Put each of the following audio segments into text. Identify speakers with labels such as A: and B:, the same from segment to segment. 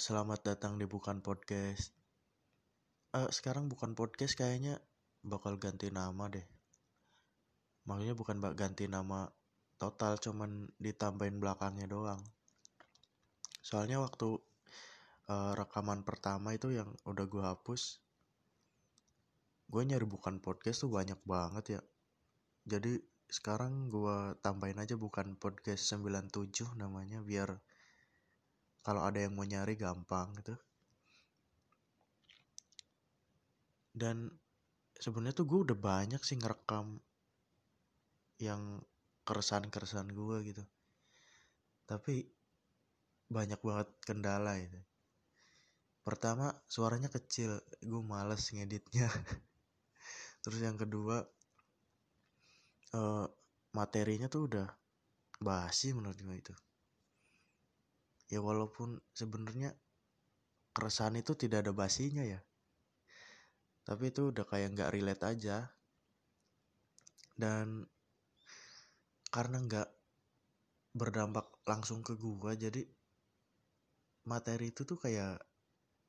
A: selamat datang di Bukan Podcast. Eh, sekarang Bukan Podcast kayaknya bakal ganti nama deh. Maksudnya bukan bak ganti nama total, cuman ditambahin belakangnya doang. Soalnya waktu eh, rekaman pertama itu yang udah gue hapus, gue nyari Bukan Podcast tuh banyak banget ya. Jadi sekarang gue tambahin aja Bukan Podcast 97 namanya biar kalau ada yang mau nyari gampang gitu. Dan sebenarnya tuh gue udah banyak sih ngerekam yang keresahan-keresahan gue gitu. Tapi banyak banget kendala itu. Pertama suaranya kecil. Gue males ngeditnya. Terus yang kedua uh, materinya tuh udah basi menurut gue itu ya walaupun sebenarnya keresahan itu tidak ada basinya ya. Tapi itu udah kayak nggak relate aja. Dan karena nggak berdampak langsung ke gua jadi materi itu tuh kayak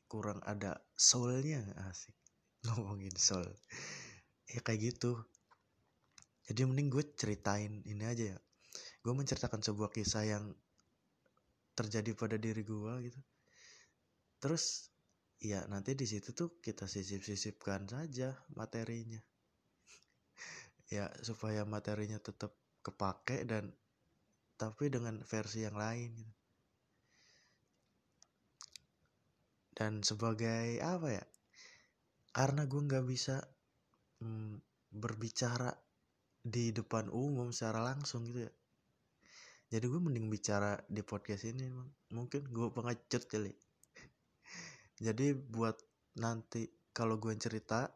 A: kurang ada soulnya. Asik ngomongin soul. Ya kayak gitu. Jadi mending gue ceritain ini aja ya. Gue menceritakan sebuah kisah yang terjadi pada diri gue gitu. Terus ya nanti di situ tuh kita sisip-sisipkan saja materinya. Ya supaya materinya tetap kepake dan tapi dengan versi yang lain gitu. dan sebagai apa ya karena gue nggak bisa hmm, berbicara di depan umum secara langsung gitu ya jadi gue mending bicara di podcast ini mungkin gue pengecut kali. Jadi buat nanti kalau gue cerita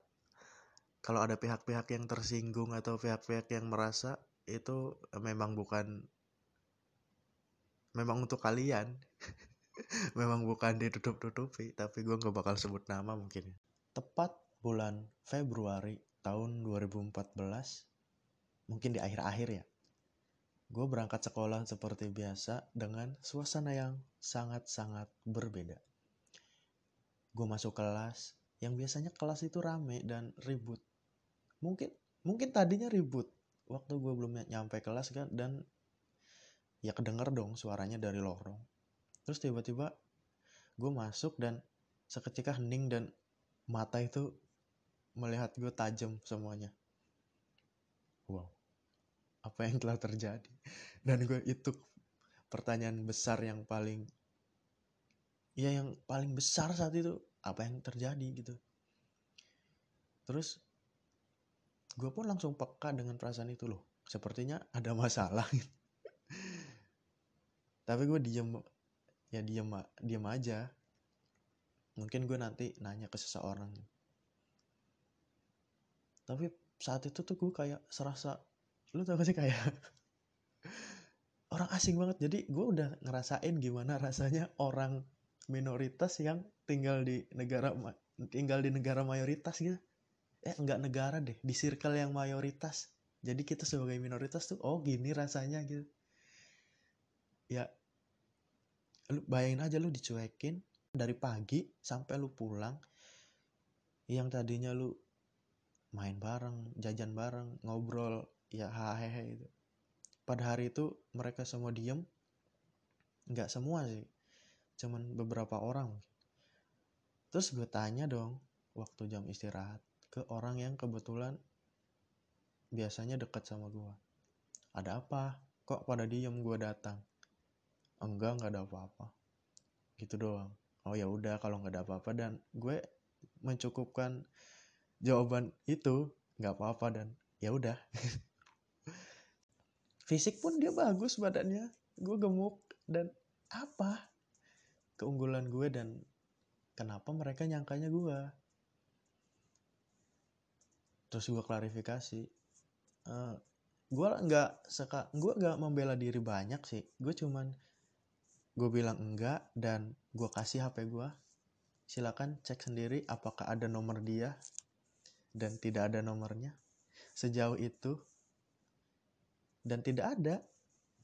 A: kalau ada pihak-pihak yang tersinggung atau pihak-pihak yang merasa itu memang bukan memang untuk kalian. Memang bukan ditutup-tutupi tapi gue gak bakal sebut nama mungkin. Tepat bulan Februari tahun 2014 mungkin di akhir-akhir ya Gue berangkat sekolah seperti biasa dengan suasana yang sangat-sangat berbeda. Gue masuk kelas, yang biasanya kelas itu rame dan ribut. Mungkin mungkin tadinya ribut waktu gue belum nyampe kelas kan dan ya kedenger dong suaranya dari lorong. Terus tiba-tiba gue masuk dan seketika hening dan mata itu melihat gue tajam semuanya. Apa yang telah terjadi. Dan gue itu pertanyaan besar yang paling ya yang paling besar saat itu apa yang terjadi gitu. Terus gue pun langsung peka dengan perasaan itu loh. Sepertinya ada masalah. Tapi gue diem ya diem diem aja. Mungkin gue nanti nanya ke seseorang. Tapi saat itu tuh gue kayak serasa lu tau gak sih kayak orang asing banget. Jadi gue udah ngerasain gimana rasanya orang minoritas yang tinggal di negara tinggal di negara mayoritas gitu. Eh enggak negara deh di circle yang mayoritas. Jadi kita sebagai minoritas tuh oh gini rasanya gitu. Ya lu bayangin aja lu dicuekin dari pagi sampai lu pulang. Yang tadinya lu main bareng jajan bareng ngobrol ya hehehe itu pada hari itu mereka semua diem. Nggak semua sih. Cuman beberapa orang. Terus gue tanya dong waktu jam istirahat ke orang yang kebetulan biasanya dekat sama gue ada apa? Kok pada diem gue datang? Enggak nggak ada apa-apa. Gitu doang. Oh ya udah kalau nggak ada apa-apa dan gue mencukupkan jawaban itu nggak apa-apa dan ya udah fisik pun dia bagus badannya. Gue gemuk dan apa? Keunggulan gue dan kenapa mereka nyangkanya gue terus gue klarifikasi. Uh, gue nggak seka gue nggak membela diri banyak sih. Gue cuman gue bilang enggak dan gue kasih hp gue silakan cek sendiri apakah ada nomor dia dan tidak ada nomornya. Sejauh itu dan tidak ada.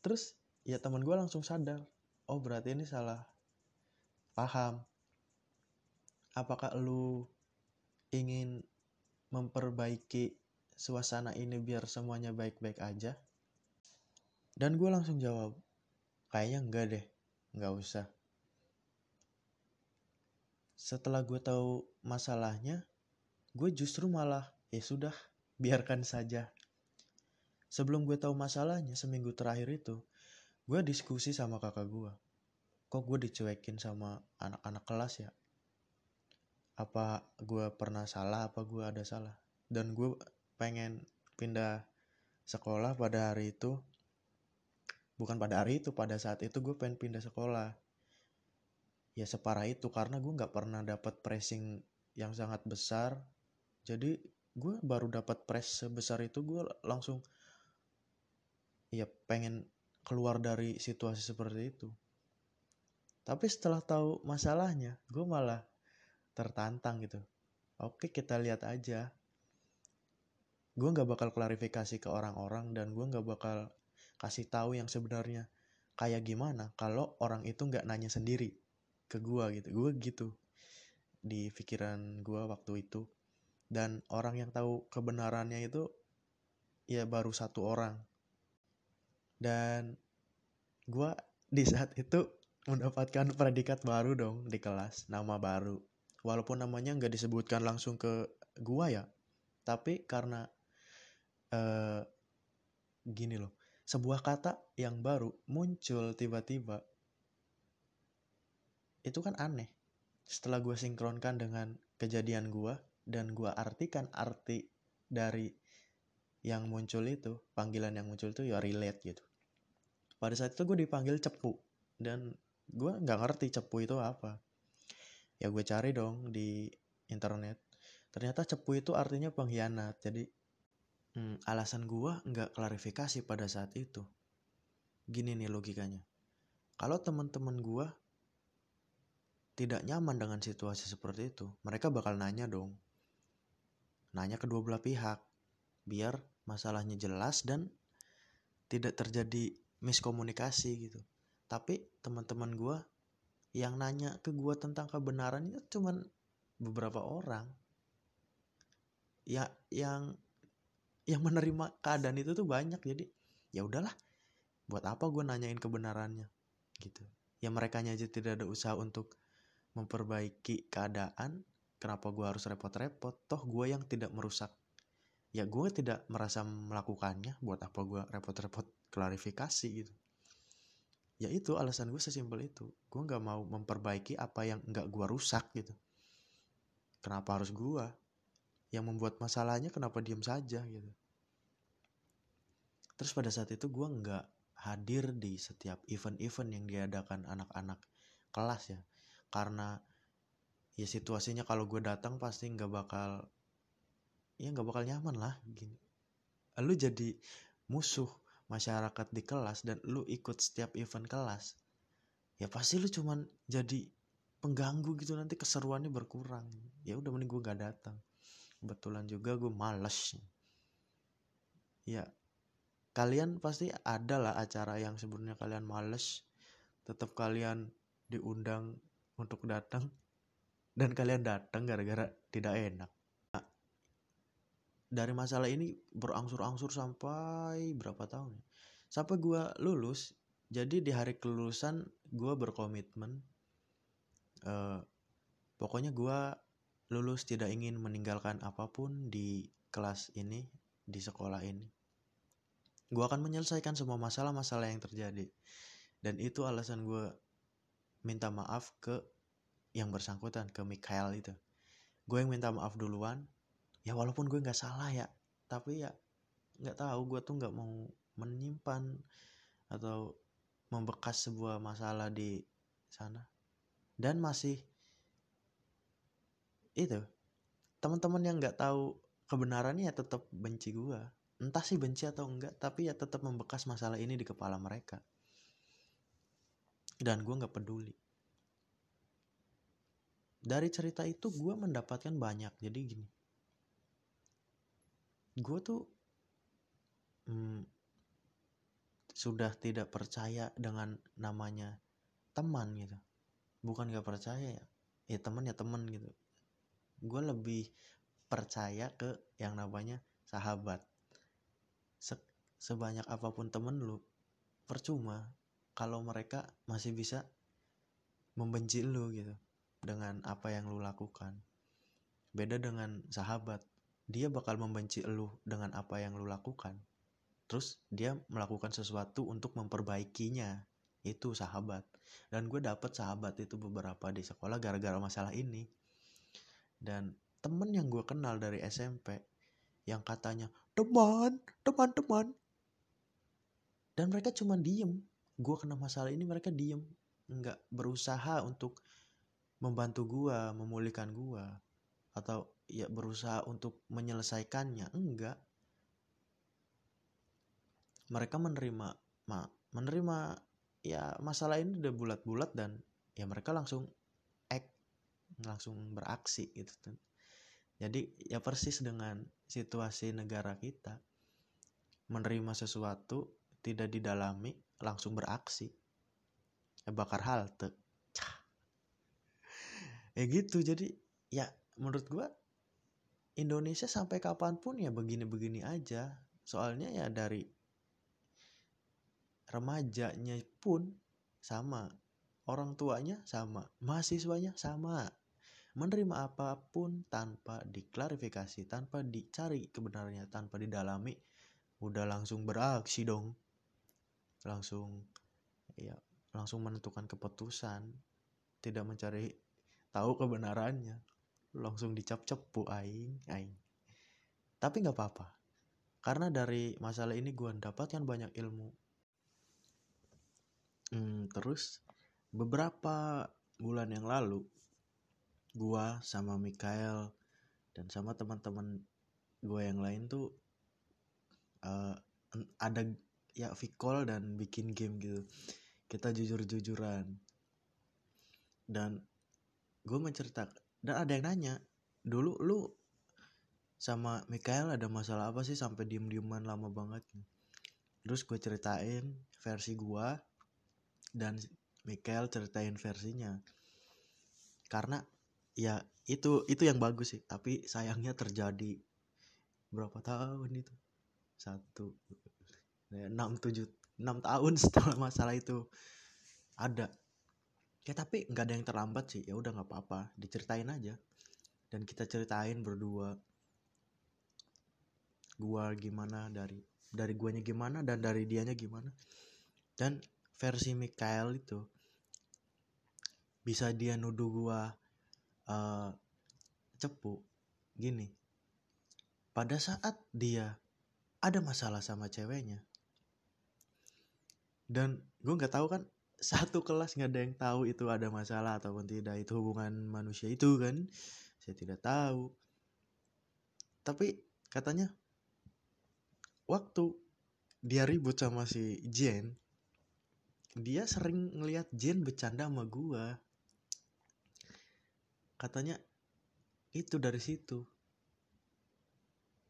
A: Terus ya teman gue langsung sadar oh berarti ini salah paham. Apakah lu ingin memperbaiki suasana ini biar semuanya baik-baik aja? Dan gue langsung jawab kayaknya enggak deh nggak usah. Setelah gue tahu masalahnya gue justru malah ya sudah biarkan saja sebelum gue tahu masalahnya seminggu terakhir itu gue diskusi sama kakak gue. Kok gue dicuekin sama anak-anak kelas ya? Apa gue pernah salah? Apa gue ada salah? Dan gue pengen pindah sekolah pada hari itu. Bukan pada hari itu pada saat itu gue pengen pindah sekolah. Ya separah itu karena gue nggak pernah dapat pressing yang sangat besar. Jadi gue baru dapat press sebesar itu gue langsung ya pengen keluar dari situasi seperti itu. Tapi setelah tahu masalahnya gue malah tertantang gitu. Oke kita lihat aja. Gue nggak bakal klarifikasi ke orang-orang dan gue nggak bakal kasih tahu yang sebenarnya kayak gimana kalau orang itu nggak nanya sendiri ke gue gitu. Gue gitu di pikiran gue waktu itu. Dan orang yang tahu kebenarannya itu ya baru satu orang dan gue di saat itu mendapatkan predikat baru dong di kelas nama baru. Walaupun namanya nggak disebutkan langsung ke gue ya tapi karena uh, gini loh sebuah kata yang baru muncul tiba-tiba itu kan aneh. Setelah gue sinkronkan dengan kejadian gue dan gue artikan arti dari yang muncul itu panggilan yang muncul itu ya relate gitu pada saat itu gue dipanggil cepu dan gue nggak ngerti cepu itu apa ya gue cari dong di internet ternyata cepu itu artinya pengkhianat jadi Hmm, alasan gua nggak klarifikasi pada saat itu. Gini nih logikanya. Kalau teman-teman gua tidak nyaman dengan situasi seperti itu, mereka bakal nanya dong. Nanya kedua belah pihak. Biar masalahnya jelas dan tidak terjadi miskomunikasi gitu. Tapi teman-teman gua yang nanya ke gua tentang kebenaran itu cuman beberapa orang. Ya yang yang menerima keadaan itu tuh banyak. Jadi ya udahlah. Buat apa gue nanyain kebenarannya? Gitu. Ya mereka aja tidak ada usaha untuk memperbaiki keadaan. Kenapa gue harus repot-repot? Toh gue yang tidak merusak. Ya gue tidak merasa melakukannya. Buat apa gue repot-repot klarifikasi gitu. Ya itu alasan gue sesimpel itu. Gue nggak mau memperbaiki apa yang nggak gue rusak gitu. Kenapa harus gue yang membuat masalahnya kenapa diem saja gitu. Terus pada saat itu gue nggak hadir di setiap event-event yang diadakan anak-anak kelas ya. Karena ya situasinya kalau gue datang pasti nggak bakal ya nggak bakal nyaman lah gini. Lu jadi musuh masyarakat di kelas dan lu ikut setiap event kelas ya pasti lu cuman jadi pengganggu gitu nanti keseruannya berkurang. Ya udah mending gue gak datang. Kebetulan juga gue males. Ya kalian pasti ada lah acara yang sebenarnya kalian males. Tetap kalian diundang untuk datang. Dan kalian datang gara-gara tidak enak dari masalah ini berangsur-angsur sampai berapa tahun ya? sampai gue lulus jadi di hari kelulusan gue berkomitmen uh, pokoknya gue lulus tidak ingin meninggalkan apa pun di kelas ini, di sekolah ini. Gue akan menyelesaikan semua masalah-masalah yang terjadi. Dan itu alasan gue minta maaf ke yang bersangkutan, ke Mikael itu. Gue yang minta maaf duluan, ya walaupun gue gak salah ya, tapi ya gak tahu gue tuh gak mau menyimpan atau membekas sebuah masalah di sana. Dan masih itu teman-teman yang nggak tahu kebenarannya ya tetap benci gue entah sih benci atau enggak tapi ya tetap membekas masalah ini di kepala mereka. Dan gue nggak peduli. Dari cerita itu gue mendapatkan banyak. Jadi gini gue tuh hmm, sudah tidak percaya dengan namanya teman gitu. Bukan gak percaya ya ya temen ya temen gitu. Gue lebih percaya ke yang namanya sahabat. Se sebanyak apa pun temen lu percuma kalau mereka masih bisa membenci lu gitu dengan apa yang lu lakukan. Beda dengan sahabat dia bakal membenci lu dengan apa yang lu lakukan. Terus dia melakukan sesuatu untuk memperbaikinya. Itu sahabat. Dan gue dapet sahabat itu beberapa di sekolah gara-gara masalah ini. Dan temen yang gue kenal dari SMP yang katanya teman teman teman. Dan mereka cuma diem. Gue kena masalah ini mereka diem. Nggak berusaha untuk membantu gue memulihkan gue. Atau ya berusaha untuk menyelesaikannya? Enggak. Mereka menerima ma, menerima ya masalah ini udah bulat-bulat dan ya mereka langsung act langsung beraksi gitu jadi ya persis dengan situasi negara kita. Menerima sesuatu tidak didalami langsung beraksi. Ya bakar halte. Ya gitu jadi ya menurut gua Indonesia sampai kapan pun ya begini-begini aja. Soalnya ya dari remajanya pun sama orang tuanya sama mahasiswanya sama. Menerima apa pun tanpa diklarifikasi tanpa dicari kebenarannya tanpa didalami udah langsung beraksi dong. Langsung ya langsung menentukan keputusan tidak mencari tahu kebenarannya langsung dicap cepu aing aing. Tapi nggak apa-apa. Karena dari masalah ini gue dapatkan banyak ilmu. Hmm, terus beberapa bulan yang lalu gua sama Mikael dan sama teman-teman gua yang lain tuh uh, ada ya call dan bikin game gitu. Kita jujur-jujuran. Dan gue menceritakan dan ada yang nanya dulu lu sama Mikael ada masalah apa sih sampai diem-dieman lama banget? Terus gue ceritain versi gue dan Michael ceritain versinya. Karena ya itu itu yang bagus sih tapi sayangnya terjadi berapa tahun itu? Satu enam tujuh enam tahun setelah masalah itu ada ya tapi nggak ada yang terlambat sih. Ya udah nggak apa-apa. Diceritain aja. Dan kita ceritain berdua. Gua gimana dari dari guanya gimana dan dari dianya gimana. Dan versi Mikael itu bisa dia nuduh gua uh, cepu gini. Pada saat dia ada masalah sama ceweknya dan gue nggak tahu kan satu kelas nggak ada yang tahu itu ada masalah ataupun tidak itu hubungan manusia itu kan. Saya tidak tahu. Tapi katanya waktu dia ribut sama si Jen dia sering ngelihat Jen bercanda sama gua. Katanya itu dari situ.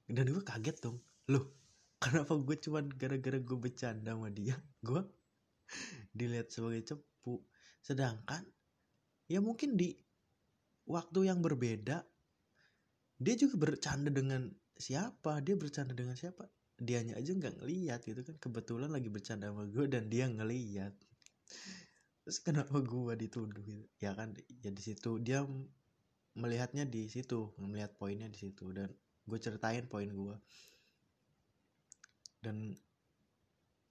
A: Dan gue kaget dong. Loh kenapa gue cuman gara-gara gue bercanda sama dia? Gue dilihat sebagai cepu. Sedangkan ya mungkin di waktu yang berbeda dia juga bercanda dengan siapa? Dia bercanda dengan siapa? Dianya aja nggak ngeliat gitu kan. Kebetulan lagi bercanda sama gue dan dia ngeliat. Terus kenapa gue dituduh gitu? Ya kan ya di situ. Dia melihatnya di situ melihat poinnya di situ. Dan gue ceritain poin gue dan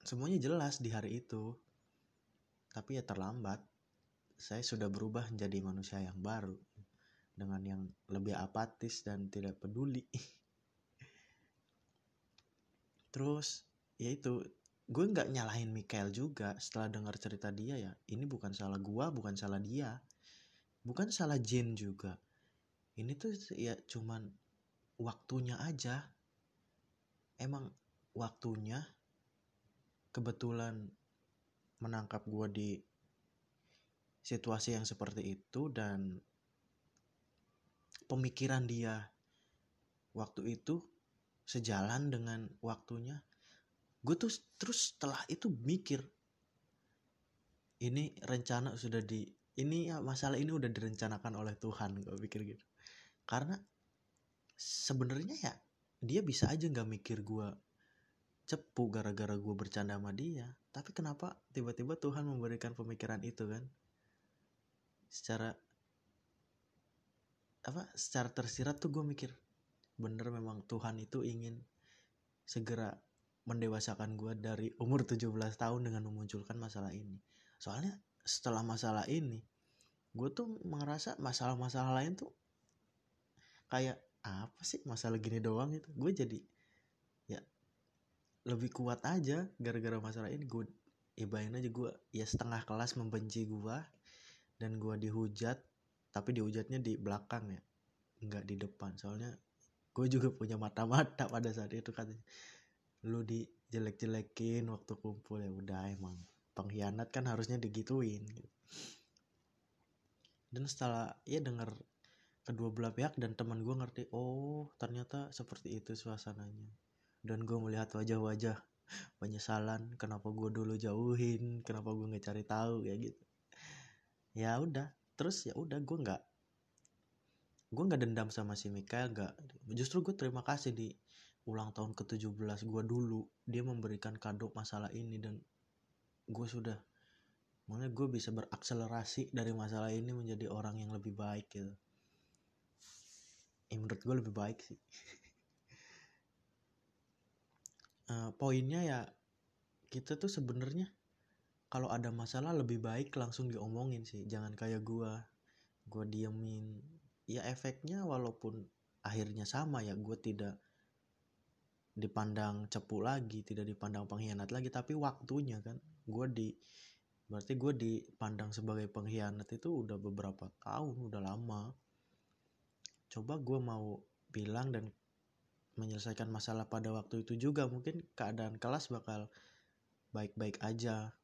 A: semuanya jelas di hari itu tapi ya terlambat. Saya sudah berubah menjadi manusia yang baru dengan yang lebih apatis dan tidak peduli. Terus ya itu gue nggak nyalahin Mikael juga setelah dengar cerita dia ya. Ini bukan salah gue bukan salah dia. Bukan salah Jin juga. Ini tuh ya cuman waktunya aja. Emang waktunya kebetulan menangkap gue di situasi yang seperti itu dan pemikiran dia waktu itu sejalan dengan waktunya gue tuh terus setelah itu mikir ini rencana sudah di ini ya masalah ini udah direncanakan oleh Tuhan gue pikir gitu. Karena sebenarnya ya dia bisa aja nggak mikir gue cepu gara-gara gue bercanda sama dia. Tapi kenapa tiba-tiba Tuhan memberikan pemikiran itu kan? Secara apa secara tersirat tuh gue mikir bener memang Tuhan itu ingin segera mendewasakan gue dari umur 17 tahun dengan memunculkan masalah ini. Soalnya setelah masalah ini gue tuh merasa masalah-masalah lain tuh kayak apa sih masalah gini doang itu gue jadi lebih kuat aja gara-gara masalah ini. Gue ibain aja gue ya setengah kelas membenci gue dan gue dihujat tapi dihujatnya di belakang ya nggak di depan. Soalnya gue juga punya mata-mata pada saat itu katanya. Lu dijelek-jelekin waktu kumpul ya udah emang pengkhianat kan harusnya digituin. Gitu. dan setelah ya denger kedua belah pihak dan teman gue ngerti oh ternyata seperti itu suasananya dan gue melihat wajah-wajah penyesalan kenapa gue dulu jauhin kenapa gue nggak cari tahu ya gitu. Ya udah terus ya udah gue nggak gue nggak dendam sama si Mikael nggak. Justru gue terima kasih di ulang tahun ke-17 gue dulu dia memberikan kado masalah ini dan gue sudah makanya gue bisa berakselerasi dari masalah ini menjadi orang yang lebih baik gitu. Ya, menurut gue lebih baik sih uh, poinnya ya kita tuh sebenarnya kalau ada masalah lebih baik langsung diomongin sih. Jangan kayak gue gue diemin. Ya efeknya walaupun akhirnya sama ya gue tidak dipandang cepu lagi tidak dipandang pengkhianat lagi tapi waktunya kan. Gue di berarti gue dipandang sebagai pengkhianat itu udah beberapa tahun udah lama. Coba gue mau bilang dan menyelesaikan masalah pada waktu itu juga mungkin keadaan kelas bakal baik-baik aja.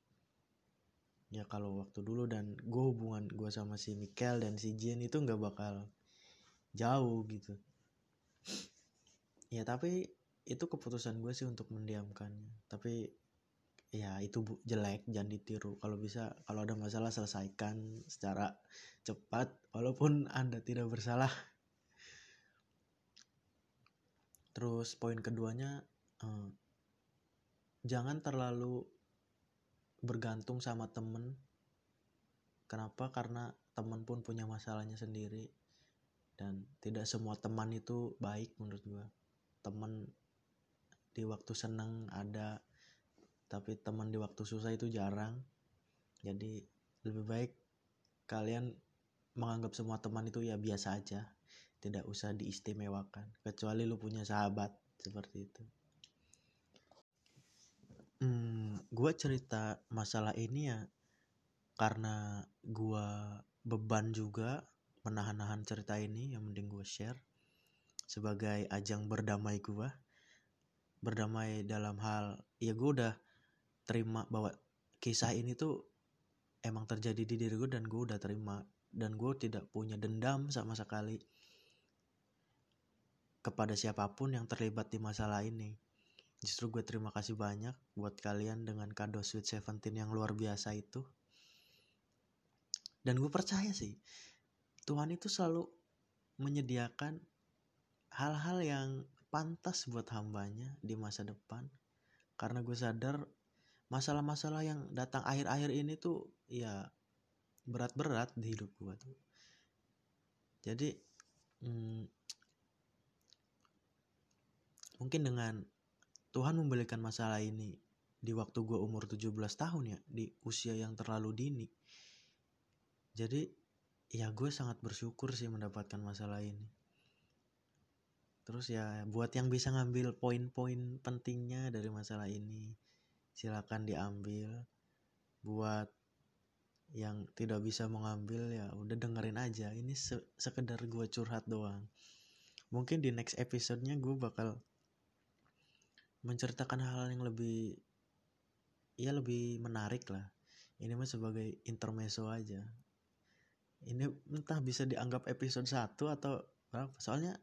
A: Ya kalau waktu dulu dan gue hubungan gue sama si Mikel dan si Jin itu nggak bakal jauh gitu. Ya tapi itu keputusan gue sih untuk mendiamkannya. Tapi ya itu jelek jangan ditiru. Kalau bisa kalau ada masalah selesaikan secara cepat walaupun anda tidak bersalah terus poin keduanya eh, jangan terlalu bergantung sama temen. Kenapa? Karena temen pun punya masalahnya sendiri. Dan tidak semua teman itu baik menurut gue temen di waktu seneng ada tapi teman di waktu susah itu jarang. Jadi lebih baik kalian menganggap semua teman itu ya biasa aja tidak usah diistimewakan kecuali lu punya sahabat seperti itu. Hmm, gue cerita masalah ini ya karena gue beban juga menahan-nahan cerita ini yang mending gue share sebagai ajang berdamai gue berdamai dalam hal ya gue udah terima bahwa kisah ini tuh emang terjadi di diri gue dan gue udah terima. Dan gue tidak punya dendam sama sekali kepada siapa pun yang terlibat di masalah ini. Justru gue terima kasih banyak buat kalian dengan kado Sweet Seventeen yang luar biasa itu. Dan gue percaya sih Tuhan itu selalu menyediakan hal-hal yang pantas buat hambanya di masa depan. Karena gue sadar masalah-masalah yang datang akhir-akhir ini tuh ya berat-berat di hidup gue tuh. Jadi hmm, mungkin dengan Tuhan memberikan masalah ini di waktu gue umur 17 tahun ya di usia yang terlalu dini jadi ya gue sangat bersyukur sih mendapatkan masalah ini Terus ya buat yang bisa ngambil poin-poin pentingnya dari masalah ini silakan diambil. Buat yang tidak bisa mengambil ya udah dengerin aja. Ini se sekedar gue curhat doang. Mungkin di next episode-nya gue bakal menceritakan hal, yang lebih ya lebih menarik lah. Ini mah sebagai intermezzo aja. Ini entah bisa dianggap episode 1 atau berapa. Soalnya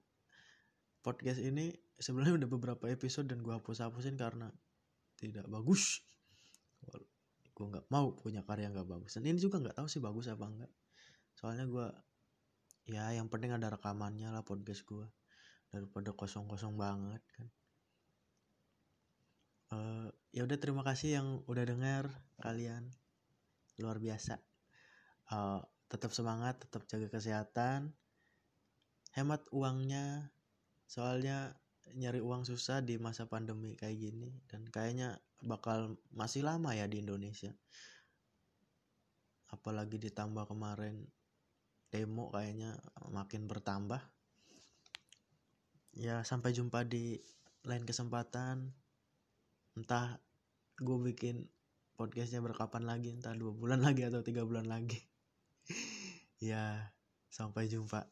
A: podcast ini sebenarnya udah beberapa episode dan gue hapus-hapusin karena tidak bagus gue nggak mau punya karya nggak bagus dan ini juga nggak tahu sih bagus apa enggak soalnya gue ya yang penting ada rekamannya lah podcast gue daripada kosong-kosong banget kan uh, ya udah terima kasih yang udah dengar kalian. Luar biasa. Uh, tetap semangat tetap jaga kesehatan. Hemat uangnya soalnya nyari uang susah di masa pandemi kayak gini dan kayaknya bakal masih lama ya di Indonesia. Apalagi ditambah kemarin demo kayaknya makin bertambah. Ya sampai jumpa di lain kesempatan entah gue bikin podcastnya berkapan lagi entah dua bulan lagi atau tiga bulan lagi. Ya sampai jumpa